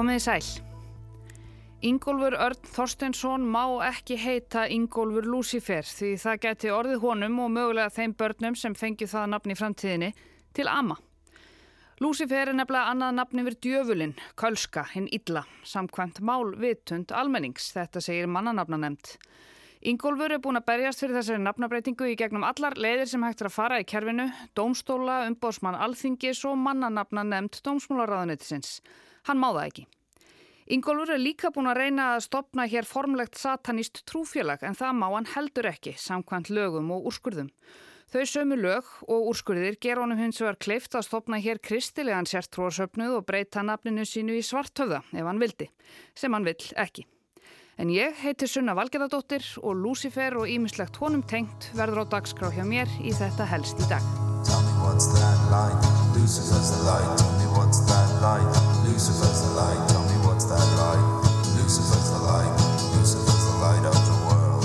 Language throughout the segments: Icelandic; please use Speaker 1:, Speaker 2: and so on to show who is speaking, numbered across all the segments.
Speaker 1: Komiði sæl. Ingólfur Örn Þorsteinsson má ekki heita Ingólfur Lucifer því það geti orðið honum og mögulega þeim börnum sem fengi það nafn í framtíðinni til ama. Lucifer er nefnilega annað nafn yfir djöfulinn, Kölska, hinn Illa, samkvæmt málvitund almennings, þetta segir mannanafna nefnd. Ingólfur er búin að berjast fyrir þessari nafnabreitingu í gegnum allar leiðir sem hægt er að fara í kerfinu, dómstóla, umbóðsmann alþingis og mannanafna nefnd dómsmólaráðanetisins. Hann má það ekki. Ingólfur er líka búin að reyna að stopna hér formlegt satanist trúfélag en það má hann heldur ekki samkvæmt lögum og úrskurðum. Þau sömu lög og úrskurðir ger honum hins vegar kleift að stopna hér kristilegan sértrúarsöfnuð og breyta nafninu sínu í svartöða ef hann vildi, sem hann vill ekki. En ég heiti Sunna Valgerðardóttir og Lucifer og ímislegt honum tengt verður á dagskrá hjá mér í þetta helst í dag. Tell me what's that Lucifer's the light, tell me what's that light, Lucifer's the light, tell me what's that light, Lucifer's the light, Lucifer's the light of the world.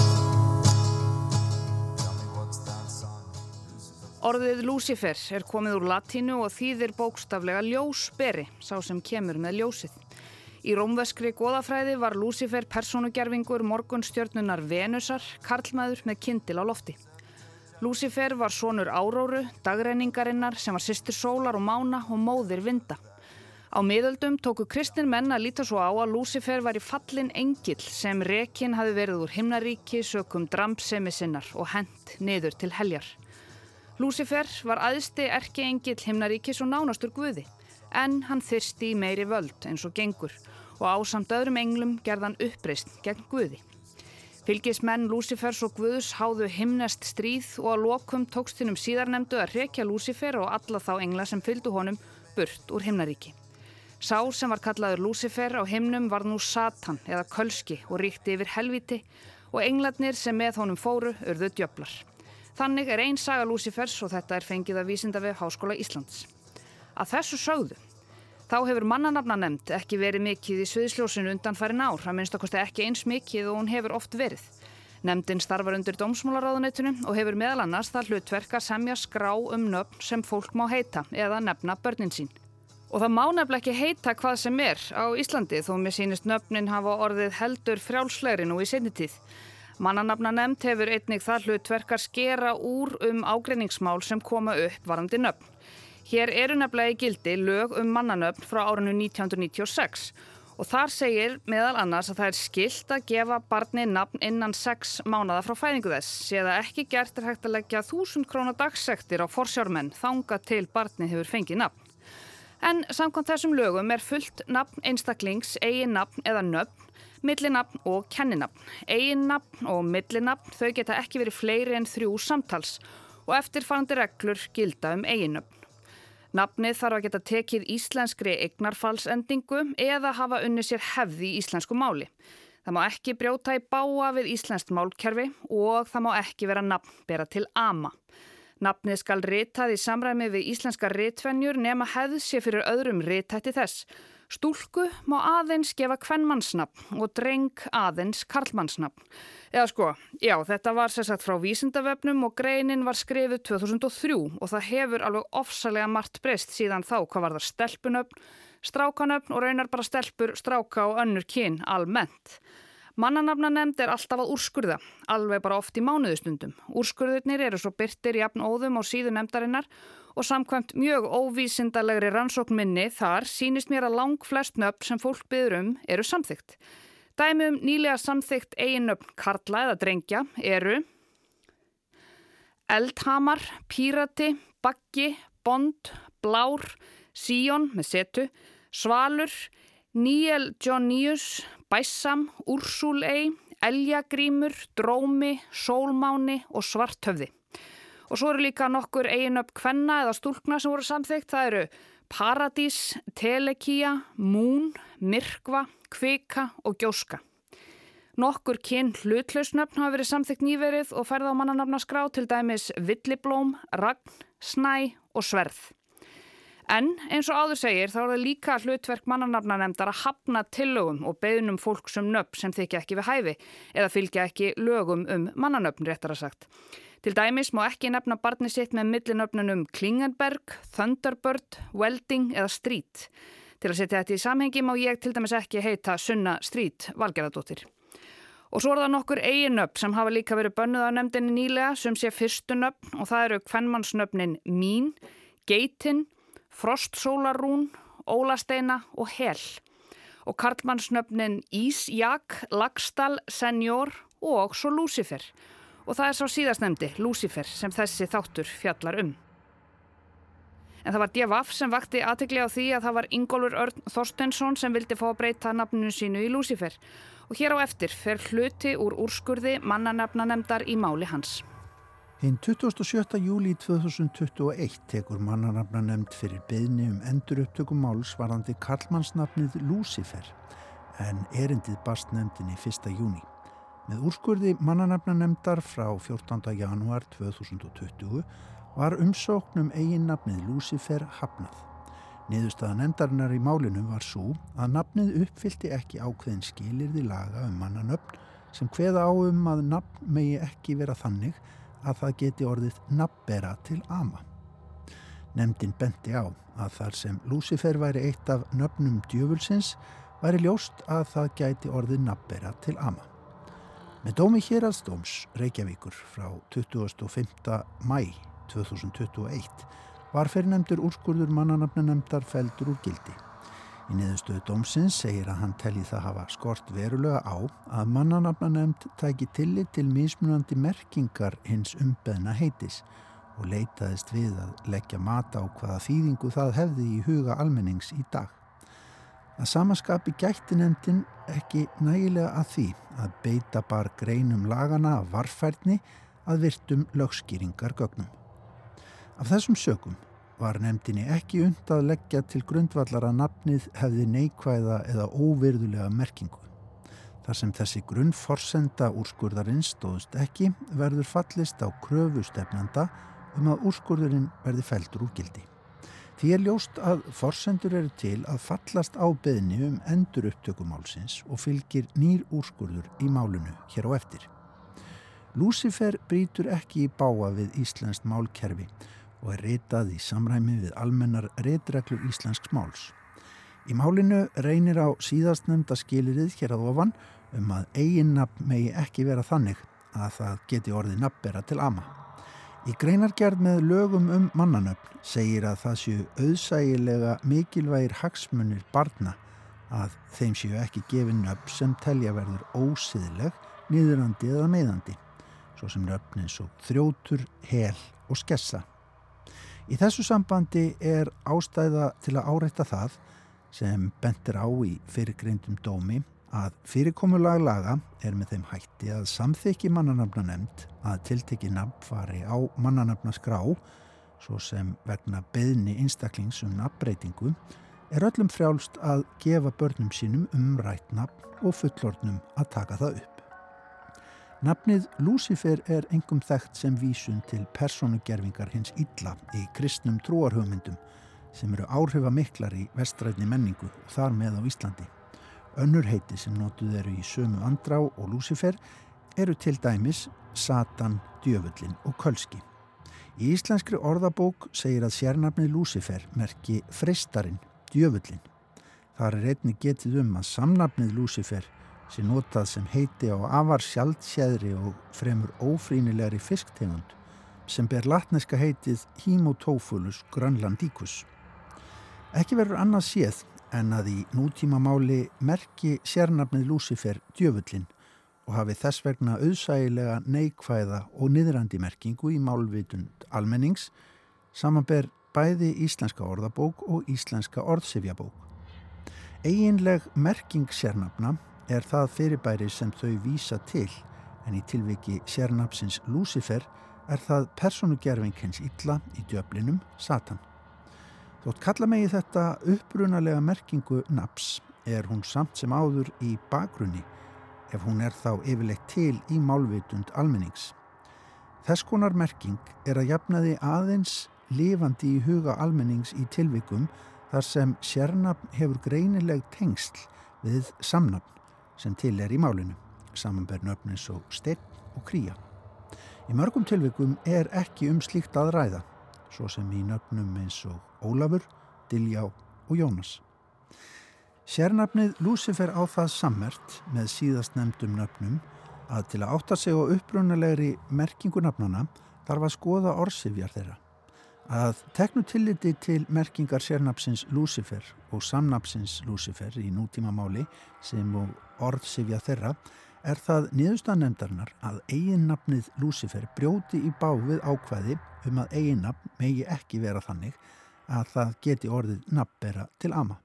Speaker 1: Orðið Lucifer er komið úr latínu og þýðir bókstaflega ljósberi, sá sem kemur með ljósið. Í rómveskri goðafræði var Lúcifer personugerfingur morgunstjörnunar Venusar, karlmaður með kindil á lofti. Lúcifer var sonur áróru, dagreiningarinnar sem var sýstir sólar og mána og móðir vinda. Á miðöldum tóku kristin menn að líta svo á að Lúcifer var í fallin engil sem rekin hafi verið úr himnaríki sökum drampsemi sinnar og hent niður til heljar. Lúcifer var aðsti erki engil himnaríkis og nánastur guði en hann þyrsti í meiri völd eins og gengur og ásamt öðrum englum gerðan uppreist gegn Guði. Fylgismenn Lúsifers og Guðs háðu himnest stríð og að lokum tókstinum síðarnemdu að rekja Lúsifer og alla þá engla sem fylgdu honum burt úr himnaríki. Sá sem var kallaður Lúsifer á himnum var nú Satan eða Kölski og ríkti yfir helviti og englarnir sem með honum fóru urðu djöflar. Þannig er einn saga Lúsifers og þetta er fengið að vísinda við Háskóla Íslands. Að þessu sögðu Þá hefur mannanafna nefnd ekki verið mikið í sviðsljósinu undan farin ár, að minnst okkurstu ekki eins mikið og hún hefur oft verið. Nemndin starfar undir dómsmálaráðunetinu og hefur meðal annars það hlutverk að semja skrá um nöfn sem fólk má heita eða nefna börnin sín. Og það má nefnilega ekki heita hvað sem er á Íslandi þó mér sínist nöfnin hafa orðið heldur frjálslegri nú í setnitíð. Mannanafna nefnd hefur einnig það hlutverk að skera úr um ágreiningsmál sem koma upp varandi nöfn. Hér eru nefnilega í gildi lög um mannanöfn frá árinu 1996 og þar segir meðal annars að það er skilt að gefa barni nafn innan 6 mánada frá fæðingu þess. Séða ekki gert er hægt að leggja 1000 krónar dagsektir á forsjármenn þanga til barni hefur fengið nafn. En samkvæmt þessum lögum er fullt nafn einstaklings, eigin nafn eða nöfn, millinafn og kenninafn. Eigin nafn og millinafn þau geta ekki verið fleiri en þrjú samtals og eftirfarandi reglur gilda um eigin nöfn. Nafnið þarf að geta tekið íslenskri eignarfallsendingu eða hafa unni sér hefði í íslensku máli. Það má ekki brjóta í báa við íslenskt málkerfi og það má ekki vera nafnbera til ama. Nafnið skal ritað í samræmi við íslenska ritvenjur nema hefð sé fyrir öðrum ritætti þess. Stúlku má aðeins gefa kvennmannsnafn og dreng aðeins karlmannsnafn. Eða sko, já, þetta var sérsagt frá vísindavefnum og greinin var skrifið 2003 og það hefur alveg ofsalega margt breyst síðan þá hvað var það stelpunöfn, strákanöfn og raunar bara stelpur, stráka og önnur kyn almennt. Mannanafna nefnd er alltaf að úrskurða, alveg bara oft í mánuðustundum. Úrskurðurnir eru svo byrtir jafn óðum á síðu nefndarinnar og samkvæmt mjög óvísindalegri rannsóknminni þar sínist mér að lang flest nöfn sem fólk byður um eru samþygt. Dæmum nýlega samþygt eiginnöfn Karla eða Drengja eru Eldhamar, Pírati, Baggi, Bond, Blár, Síón með setu, Svalur, Níel Jóníus, Bæssam, Úrsúlei, Eljagrímur, Drómi, Sólmáni og Svarthöfði. Og svo eru líka nokkur eiginöpp kvenna eða stúlkna sem voru samþygt. Það eru Paradís, Telekía, Mún, Myrkva, Kvika og Gjóska. Nokkur kyn hlutlausnöfn hafa verið samþygt nýverið og færða á mannanöfnaskrá til dæmis Villiblóm, Ragn, Snæ og Sverð. En eins og áður segir þá er það líka hlutverk mannanafnanemndar að hafna tillögum og beðnum fólksum nöfn sem þykja ekki við hæfi eða fylgja ekki lögum um mannanöfn réttar að sagt. Til dæmis má ekki nefna barni sitt með millinöfnunum Klingenberg, Thunderbird, Welding eða Street. Til að setja þetta í samhengi má ég til dæmis ekki heita Sunna Strít Valgerðardóttir. Og svo er það nokkur eiginöfn sem hafa líka verið bönnuð á nefndinni nýlega sem sé fyrstunöfn og það eru kvennmannsnöfnin Mín, Geitin, Frostsólarún, Ólasteina og Hel. Og karlmannsnöfnin Ísjak, Lagstall, Senjór og svo Lúsifer. Og það er svo síðastnemdi, Lúsifer, sem þessi þáttur fjallar um. En það var D.V.A.F. sem vakti aðtegli á því að það var Ingólfur Örn Þorstensson sem vildi fá að breyta nafninu sínu í Lúsifer. Og hér á eftir fer hluti úr úrskurði mannanafnanemdar í máli hans.
Speaker 2: Hinn 27. júli 2021 tekur mannanafnanemnd fyrir beðni um endur upptökum máls varandi Karlmannsnafnið Lúsifer en erindið bast nefndinni 1. júni. Með úrskurði mannanafnanemndar frá 14. januar 2020 var umsóknum eigin nafnið Lucifer hafnað. Niðurstaða nefndarinnar í málinu var svo að nafnið uppfylti ekki ákveðin skilirði laga um mannanöfn sem hveða á um að nafn megi ekki vera þannig að það geti orðið nafnbera til ama. Nemndin benti á að þar sem Lucifer væri eitt af nöfnum djöfulsins væri ljóst að það gæti orðið nafnbera til ama. Með dómi Hjeraðstóms Reykjavíkur frá 25. mæ 2021 var fyrirnemdur úrskurður mannanafnunemndar feldur úr gildi. Í niðurstöðu dómsins segir að hann telli það hafa skort verulega á að mannanafnunemnd tæki tillit til mismunandi merkingar hins umbeðna heitis og leitaðist við að leggja mata á hvaða þýðingu það hefði í huga almennings í dag. Að samaskapi gætti nefndin ekki nægilega að því að beita bar greinum lagana af varfærni að virtum lögskýringar gögnum. Af þessum sökum var nefndinni ekki und að leggja til grundvallar að nafnið hefði neikvæða eða óvirðulega merkingu. Þar sem þessi grunnforsenda úrskurðarinn stóðust ekki verður fallist á kröfustefnanda um að úrskurðurinn verði feldur úr gildi. Því er ljóst að forsendur eru til að fallast á beðni um endur upptökumálsins og fylgir nýr úrskurður í málunu hér á eftir. Lucifer brítur ekki í báa við Íslandst málkerfi og er ritað í samræmi við almennar reitreglur Íslandsks máls. Í málinu reynir á síðastnefnda skilirið hér að ofan um að eigin nafn megi ekki vera þannig að það geti orðið nafnbera til ama. Í greinargerð með lögum um mannanöfn segir að það séu auðsægilega mikilvægir hagsmunir barna að þeim séu ekki gefin nöfn sem telja verður ósiðleg, niðurandi eða meðandi, svo sem nöfn eins og þrjótur, hel og skessa. Í þessu sambandi er ástæða til að áreita það sem bentir á í fyrirgreindum dómi að fyrirkomulag laga er með þeim hætti að samþykki mannanafna nefnd að tiltekki nafn fari á mannanafna skrá svo sem vegna beðni einstaklings um nafnbreytingu er öllum frjálst að gefa börnum sínum umrætt nafn og fullordnum að taka það upp. Nafnið Lucifer er engum þekkt sem vísun til personugerfingar hins illa í kristnum trúarhugmyndum sem eru áhrifa miklar í vestrætni menningu og þar með á Íslandi. Önnur heiti sem notuð eru í sömu andrá og Lúsifer eru til dæmis Satan, Djöfullin og Kölski. Í íslenskri orðabók segir að sérnafni Lúsifer merki Freistarinn, Djöfullin. Þar er einni getið um að samnafnið Lúsifer sé notað sem heiti á afar sjálfsjæðri og fremur ófrínilegri fisktegund sem ber latneska heitið Himotófulus grönlandíkus. Ekki verður annað séð en að í nútímamáli merki sérnafnið Lúsifer djöfullin og hafi þess vegna auðsægilega neikvæða og niðrandi merkingu í málvitund almennings samanber bæði íslenska orðabók og íslenska orðsifjabók. Eginleg merking sérnafna er það fyrirbæri sem þau vísa til en í tilviki sérnafsins Lúsifer er það personugerfing hens illa í djöflinum Satan. Þótt kalla megi þetta upprunalega merkingu naps er hún samt sem áður í bakgrunni ef hún er þá yfirleitt til í málvitund almennings. Þess konar merking er að jafnaði aðeins lifandi í huga almennings í tilvikum þar sem sérnafn hefur greinileg tengsl við samnafn sem til er í málinu, samanbernöfnis og steinn og kría. Í mörgum tilvikum er ekki um slíkt að ræða svo sem í nöfnum eins og Ólafur, Diljá og Jónas. Sérnafnið Lucifer á það sammert með síðast nefndum nöfnum að til að átta sig á upprunalegri merkingu nafnana þarf að skoða orsifjar þeirra. Að teknu tilliti til merkingar sérnapsins Lucifer og samnapsins Lucifer í nútíma máli sem og orðsifja þeirra er það niðurstaðnefndarinnar að eiginnafnið Lucifer brjóti í bávið ákvæði um að eiginnafn megi ekki vera þannig að það geti orðið nafnbera til ama.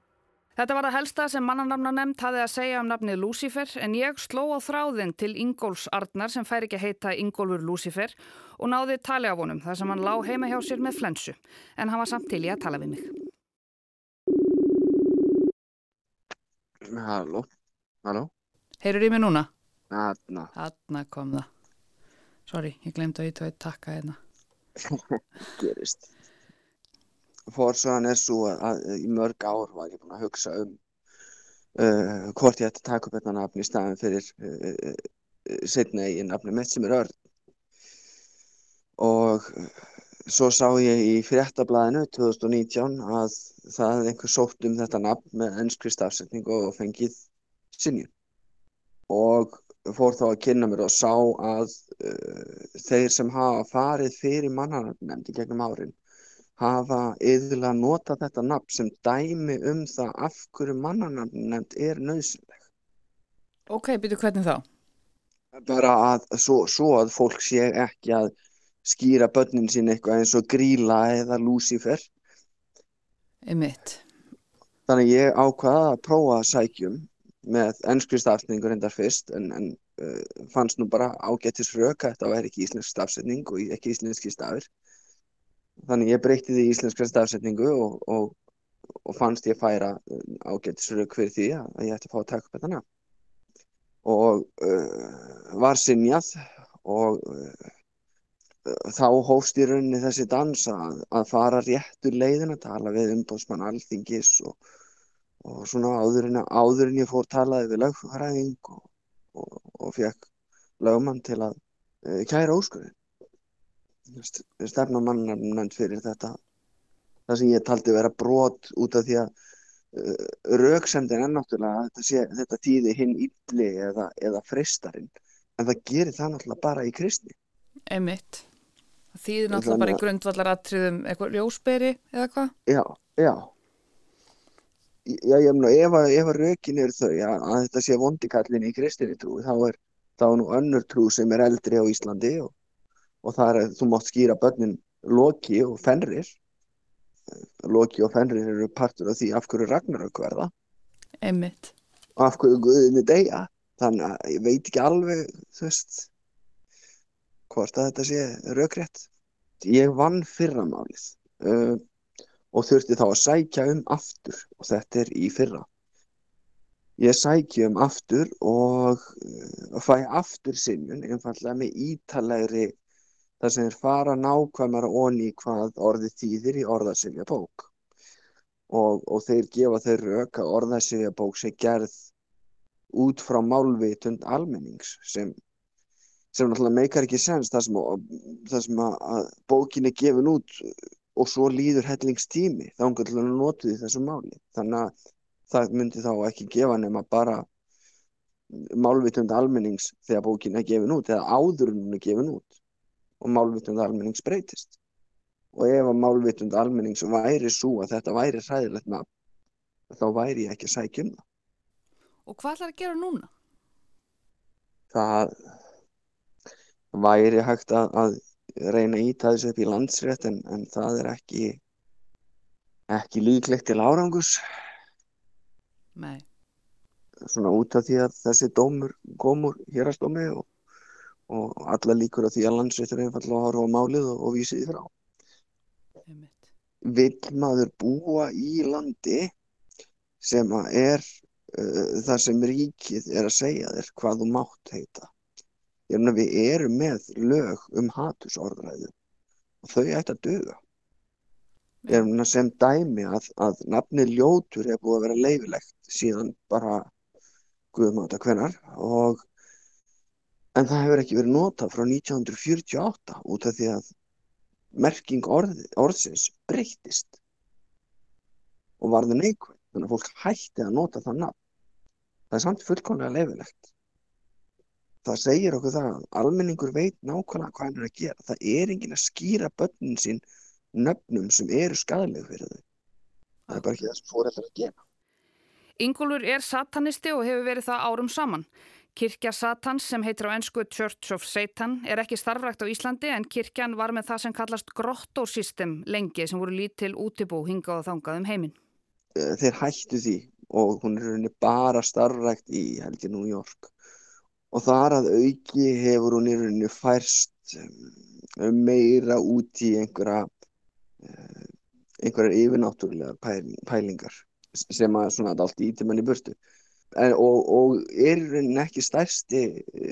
Speaker 1: Þetta var það helsta sem mannanamna nefnd hafði að segja um nafnið Lucifer en ég sló á þráðin til Ingóls Arnar sem fær ekki að heita Ingólfur Lucifer og náði tali af honum þar sem hann lá heima hjá sér með flensu en hann var samt til í að tala við mig.
Speaker 3: Halló, halló.
Speaker 1: Heyrur í mig núna?
Speaker 3: Þarna.
Speaker 1: Þarna kom það. Sorry, ég glemdi að eitthvað takka hérna.
Speaker 3: Gerist fórsagan er svo að, að í mörg ár var ég búin að hugsa um uh, hvort ég ætti að taka upp þetta nafn í staðin fyrir uh, uh, setna í nafni mitt sem er Örn. Og svo sá ég í fréttablaðinu 2019 að það hefði einhver sótt um þetta nafn með ennskri stafsetning og fengið sinni og fór þá að kynna mér og sá að uh, þeir sem hafa farið fyrir mannarnefndi gegnum árin hafa yfirlega nota þetta nafn sem dæmi um það af hverju mannanamnend er nöðsynleg.
Speaker 1: Ok, byrju hvernig þá?
Speaker 3: Bara að svo, svo að fólk sé ekki að skýra börnin sín eitthvað eins og gríla eða lúsifer.
Speaker 1: Emitt.
Speaker 3: Þannig ég ákvaða að prófa að sækjum með ennskri stafsningur endar fyrst en, en uh, fannst nú bara ágættis rök að þetta væri ekki íslensk stafsending og ekki íslenski stafir þannig ég breytti því íslenska stafsetningu og, og, og fannst ég færa uh, ágættisrög fyrir því að ég ætti að fá að taka upp þetta og uh, var sinjað og uh, þá hófst í rauninni þessi dans að, að fara réttur leiðin að tala við umbóðsmann alþingis og, og svona áður en, áður ég fór talaði við lögfræðing og fekk lögmann til að uh, kæra óskurðin stefnamannarnönd fyrir þetta. Það sem ég taldi vera brot út af því að uh, rauksemdin er náttúrulega að þetta, sé, þetta tíði hinn ylli eða, eða fristarinn en það gerir það náttúrulega bara í kristni.
Speaker 1: Einmitt. Það þýðir náttúrulega bara í grundvallar aðtriðum eitthvað ljósberi eða hvað?
Speaker 3: Já, já. Já, ég meina, ef að, að raukin er þau ja, að þetta sé vondikallin í kristinni trú þá er þá nú önnur trú sem er eldri á Íslandi og og það er að þú mátt skýra börnin Loki og Fenrir. Loki og Fenrir eru partur af því af hverju Ragnarök verða.
Speaker 1: Emmitt
Speaker 3: og af hverju Guðinni deyja. Þannig að ég veit ekki alveg þú veist hvort að þetta sé raugrétt ég vann fyrramálið uh, og þurfti þá að sækja um aftur og þetta er í fyrra. Ég sækja um aftur og uh, fæ aftur sinnun einfallega með ítalegri þar sem þeir fara nákvæmara onni hvað orðið þýðir í orðarsifja bók og, og þeir gefa þeir rauk að orðarsifja bók sé gerð út frá málvitund almennings sem, sem náttúrulega meikar ekki sens þar sem, þar sem að, bókin er gefin út og svo líður hellingstími þá er hann notið í þessu máli. Þannig að það myndi þá ekki gefa nema bara málvitund almennings þegar bókin er gefin út eða áður hún er gefin út og málvitund almennings breytist. Og ef að málvitund almennings væri svo að þetta væri hræðilegt nafn þá væri ég ekki að sækja um það.
Speaker 1: Og hvað ætlar að gera núna?
Speaker 3: Það væri hægt að, að reyna þessu upp í landsrétt en, en það er ekki ekki líklegt til árangus
Speaker 1: Nei.
Speaker 3: Svona út af því að þessi dómur komur hér að stómi og og alla líkur á því að landsréttur einfallega að horfa á málið og, og vísi því frá. Vill maður búa í landi sem er uh, þar sem ríkið er að segja þér hvað þú mátt heita. Ég er að við erum með lög um hatusorðræðu og þau ætti að döga. Ég að sem dæmi að, að nafni ljótur er búið að vera leifilegt síðan bara guðmáta hvenar og en það hefur ekki verið notað frá 1948 út af því að merking orð, orðsins breytist og varði neikvæð þannig að fólk hætti að nota það nafn. Það er samt fullkonlega leifilegt það segir okkur það að almenningur veit nákvæmlega hvað hann er að gera. Það er engin að skýra börnin sín nöfnum sem eru skadalegu fyrir þau. Það er bara ekki það sem fórættar að gera.
Speaker 1: Ingólfur er satanisti og hefur verið það árum saman Kirkja Satans sem heitir á ennsku Church of Satan er ekki starfrækt á Íslandi en kirkjan var með það sem kallast grottósystem lengi sem voru lítil útibú hingað og þangað um heiminn.
Speaker 3: Eh, þeir hættu því og hún er bara starfrækt í held í New York og þar að auki hefur hún í rauninu færst um, meira út í einhverja uh, einhverjar yfirnáttúrulega pælingar sem að svona allt íti mann í burtu og, og er ekki stærsti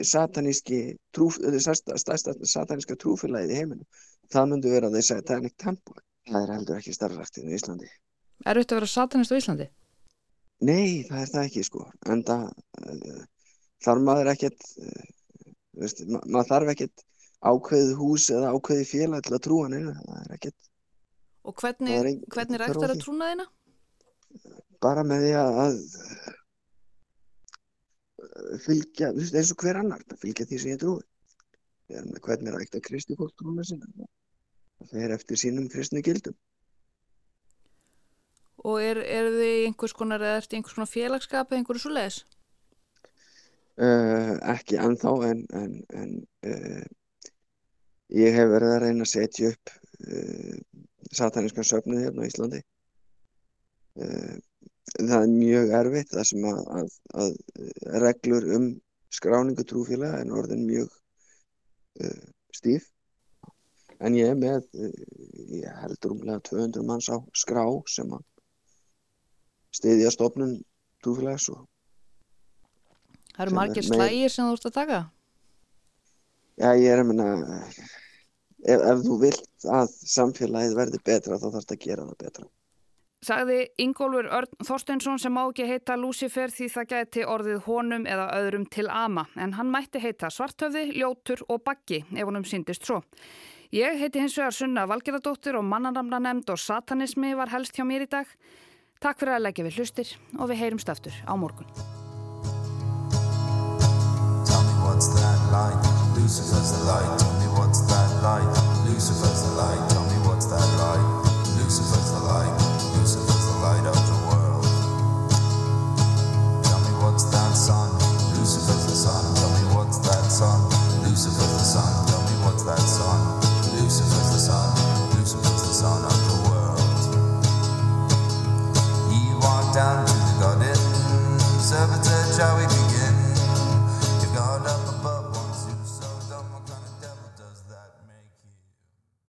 Speaker 3: sataníski trú, stærsta, stærsta sataníska trúfélagið í heiminu það myndu vera þessi satanic temple. Það er heldur ekki starfræktið í Íslandi.
Speaker 1: Er þetta að vera satanist á Íslandi?
Speaker 3: Nei, það er það ekki sko. En það uh, þarf maður ekkert uh, veist, ma maður þarf ekkert ákveðið hús eða ákveðið félag til að trúa neina, það er ekkert
Speaker 1: Og hvernig, hvernig rægt það að trúna þeina?
Speaker 3: Bara með því að, að fylgja, þú veist, eins og hver annar fylgja því sem ég trúi. Hvernig rægt að kristi fólk trúna sinna það er eftir sínum kristnu gildum.
Speaker 1: Og er, er þið einhvers konar eða eftir einhvers konar félagskap eða einhverju svo leiðis?
Speaker 3: Uh, ekki anþá en, en, en uh, ég hef verið að reyna að setja upp uh, satanískan söfnuð hérna á Íslandi það er mjög erfitt það sem að, að, að reglur um skráningu trúfélag er orðin mjög stíf en ég er með ég heldur umlega 200 manns á skrá sem að stiðja stofnun trúfélags og
Speaker 1: Það eru margir slægir sem þú ert að taka?
Speaker 3: Já, ég er að menna ef, ef þú vilt að samfélagið verði betra þá þarfst að gera það betra.
Speaker 1: Sagði Ingólfur Örn Þorsteinsson sem má ekki heita Lucifer því það geti orðið honum eða öðrum til ama en hann mætti heita Svartöfði, Ljótur og Baggi ef honum síndist svo. Ég heiti hins vegar Sunna Valgeradóttir og mannanamna nefnd og satanismi var helst hjá mér í dag. Takk fyrir að leggja við hlustir og við heyrumst aftur á morgun. what's that like? Lucifer's the light, tell me what's that? Lucifer's